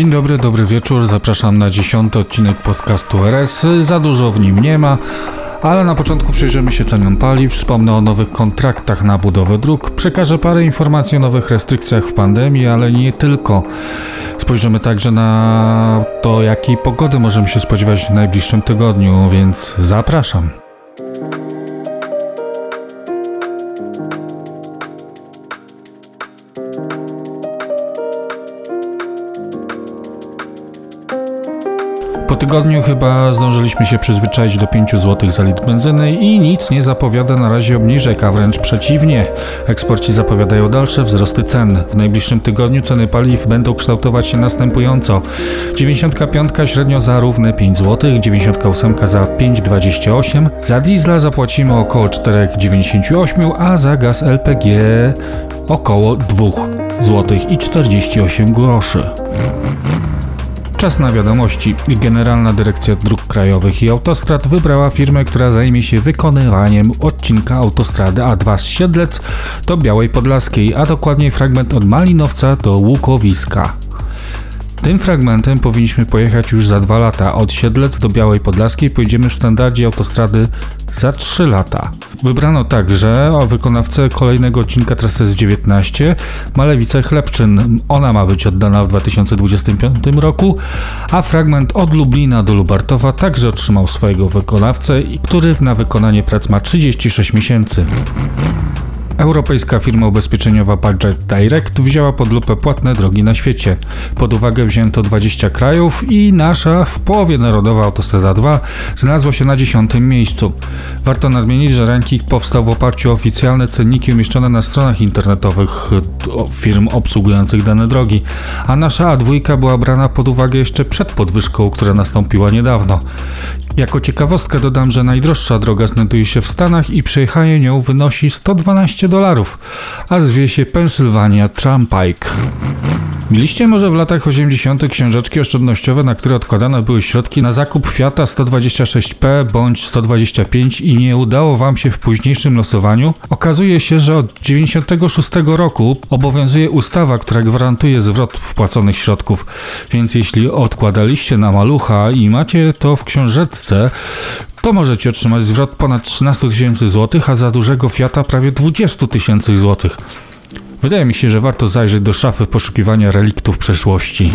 Dzień dobry, dobry wieczór. Zapraszam na dziesiąty odcinek podcastu RS. Za dużo w nim nie ma, ale na początku przyjrzymy się cenom paliw, wspomnę o nowych kontraktach na budowę dróg, przekażę parę informacji o nowych restrykcjach w pandemii, ale nie tylko. Spojrzymy także na to, jakiej pogody możemy się spodziewać w najbliższym tygodniu, więc zapraszam. Po tygodniu chyba zdążyliśmy się przyzwyczaić do 5 zł za litr benzyny i nic nie zapowiada na razie obniżek, a wręcz przeciwnie. Eksperci zapowiadają dalsze wzrosty cen. W najbliższym tygodniu ceny paliw będą kształtować się następująco. 95 średnio za równe 5 zł, 98 za 5,28, za diesla zapłacimy około 4,98, a za gaz LPG około 2 zł i 48 groszy. Czas na wiadomości. Generalna Dyrekcja Dróg Krajowych i Autostrad wybrała firmę, która zajmie się wykonywaniem odcinka autostrady A2 z Siedlec do Białej Podlaskiej, a dokładniej fragment od Malinowca do Łukowiska. Tym fragmentem powinniśmy pojechać już za dwa lata. Od Siedlec do Białej Podlaskiej pojedziemy w standardzie autostrady za 3 lata. Wybrano także o wykonawcę kolejnego odcinka trasy S19 Malewice Chlebczyn. Ona ma być oddana w 2025 roku, a fragment od Lublina do Lubartowa także otrzymał swojego wykonawcę, który na wykonanie prac ma 36 miesięcy. Europejska firma ubezpieczeniowa Budget Direct wzięła pod lupę płatne drogi na świecie. Pod uwagę wzięto 20 krajów i nasza w połowie narodowa Autostrada 2 znalazła się na 10 miejscu. Warto nadmienić, że ranking powstał w oparciu o oficjalne cenniki umieszczone na stronach internetowych firm obsługujących dane drogi, a nasza A2 była brana pod uwagę jeszcze przed podwyżką, która nastąpiła niedawno. Jako ciekawostkę dodam, że najdroższa droga znajduje się w Stanach i przejechanie nią wynosi 112 dolarów, a zwie się Pennsylvania Turnpike. Mieliście może w latach 80. książeczki oszczędnościowe, na które odkładane były środki na zakup Fiata 126P bądź 125 i nie udało Wam się w późniejszym losowaniu? Okazuje się, że od 96 roku obowiązuje ustawa, która gwarantuje zwrot wpłaconych środków, więc jeśli odkładaliście na malucha i macie to w książeczce, to możecie otrzymać zwrot ponad 13 tysięcy złotych, a za dużego Fiata prawie 20 tysięcy złotych. Wydaje mi się, że warto zajrzeć do szafy poszukiwania reliktów przeszłości.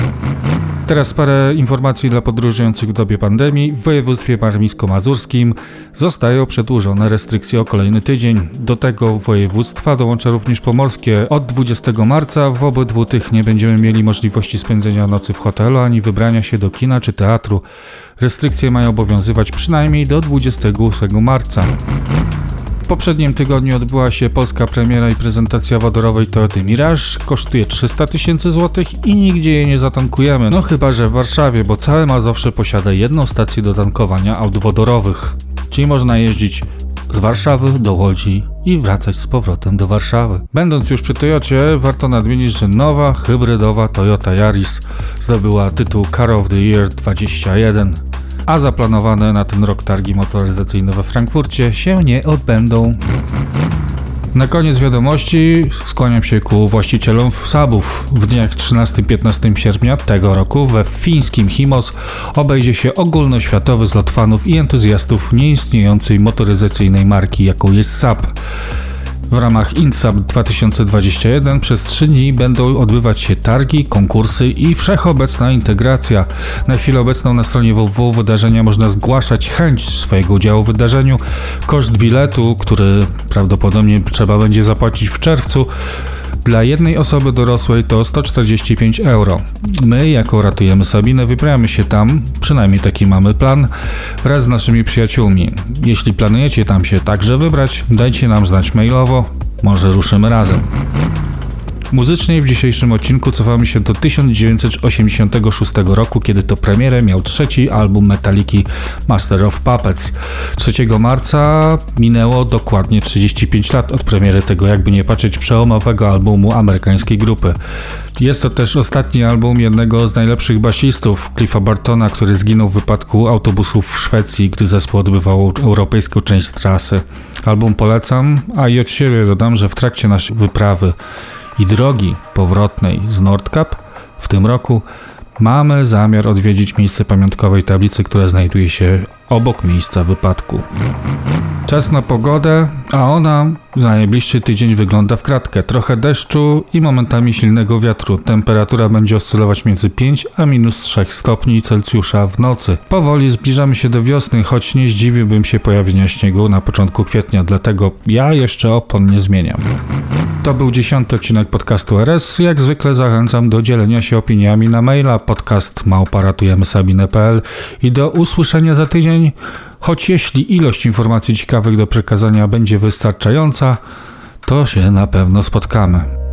Teraz parę informacji dla podróżujących w dobie pandemii. W województwie warmińsko-mazurskim zostają przedłużone restrykcje o kolejny tydzień. Do tego województwa dołącza również pomorskie. Od 20 marca w obydwu tych nie będziemy mieli możliwości spędzenia nocy w hotelu ani wybrania się do kina czy teatru. Restrykcje mają obowiązywać przynajmniej do 28 marca. W poprzednim tygodniu odbyła się polska premiera i prezentacja wodorowej Toyota Mirage. Kosztuje 300 tysięcy złotych i nigdzie jej nie zatankujemy. No chyba, że w Warszawie, bo całe Mazowsze posiada jedną stację do tankowania aut wodorowych. Czyli można jeździć z Warszawy do Łodzi i wracać z powrotem do Warszawy. Będąc już przy Toyocie, warto nadmienić, że nowa hybrydowa Toyota Yaris zdobyła tytuł Car of the Year 21 a zaplanowane na ten rok targi motoryzacyjne we Frankfurcie się nie odbędą. Na koniec wiadomości skłaniam się ku właścicielom sabów. W dniach 13-15 sierpnia tego roku we fińskim Himos obejdzie się ogólnoświatowy zlot fanów i entuzjastów nieistniejącej motoryzacyjnej marki, jaką jest SAB. W ramach INSAP 2021 przez 3 dni będą odbywać się targi, konkursy i wszechobecna integracja. Na chwilę obecną na stronie www wydarzenia można zgłaszać chęć swojego udziału w wydarzeniu. Koszt biletu, który prawdopodobnie trzeba będzie zapłacić w czerwcu, dla jednej osoby dorosłej to 145 euro. My, jako Ratujemy Sabinę, wybramy się tam, przynajmniej taki mamy plan, wraz z naszymi przyjaciółmi. Jeśli planujecie tam się także wybrać, dajcie nam znać mailowo, może ruszymy razem. Muzycznie w dzisiejszym odcinku cofamy się do 1986 roku, kiedy to premierę miał trzeci album Metaliki Master of Puppets. 3 marca minęło dokładnie 35 lat od premiery tego, jakby nie patrzeć, przełomowego albumu amerykańskiej grupy. Jest to też ostatni album jednego z najlepszych basistów, Cliffa Bartona, który zginął w wypadku autobusów w Szwecji, gdy zespół odbywał europejską część trasy. Album polecam, a i od siebie dodam, że w trakcie naszej wyprawy i drogi powrotnej z Nordkap w tym roku mamy zamiar odwiedzić miejsce pamiątkowej tablicy, która znajduje się obok miejsca wypadku. Czas na pogodę, a ona na najbliższy tydzień wygląda w kratkę. Trochę deszczu i momentami silnego wiatru. Temperatura będzie oscylować między 5 a minus 3 stopni Celsjusza w nocy. Powoli zbliżamy się do wiosny, choć nie zdziwiłbym się pojawienia śniegu na początku kwietnia, dlatego ja jeszcze opon nie zmieniam. To był dziesiąty odcinek podcastu RS. Jak zwykle zachęcam do dzielenia się opiniami na maila podcast i do usłyszenia za tydzień. Choć jeśli ilość informacji ciekawych do przekazania będzie wystarczająca, to się na pewno spotkamy.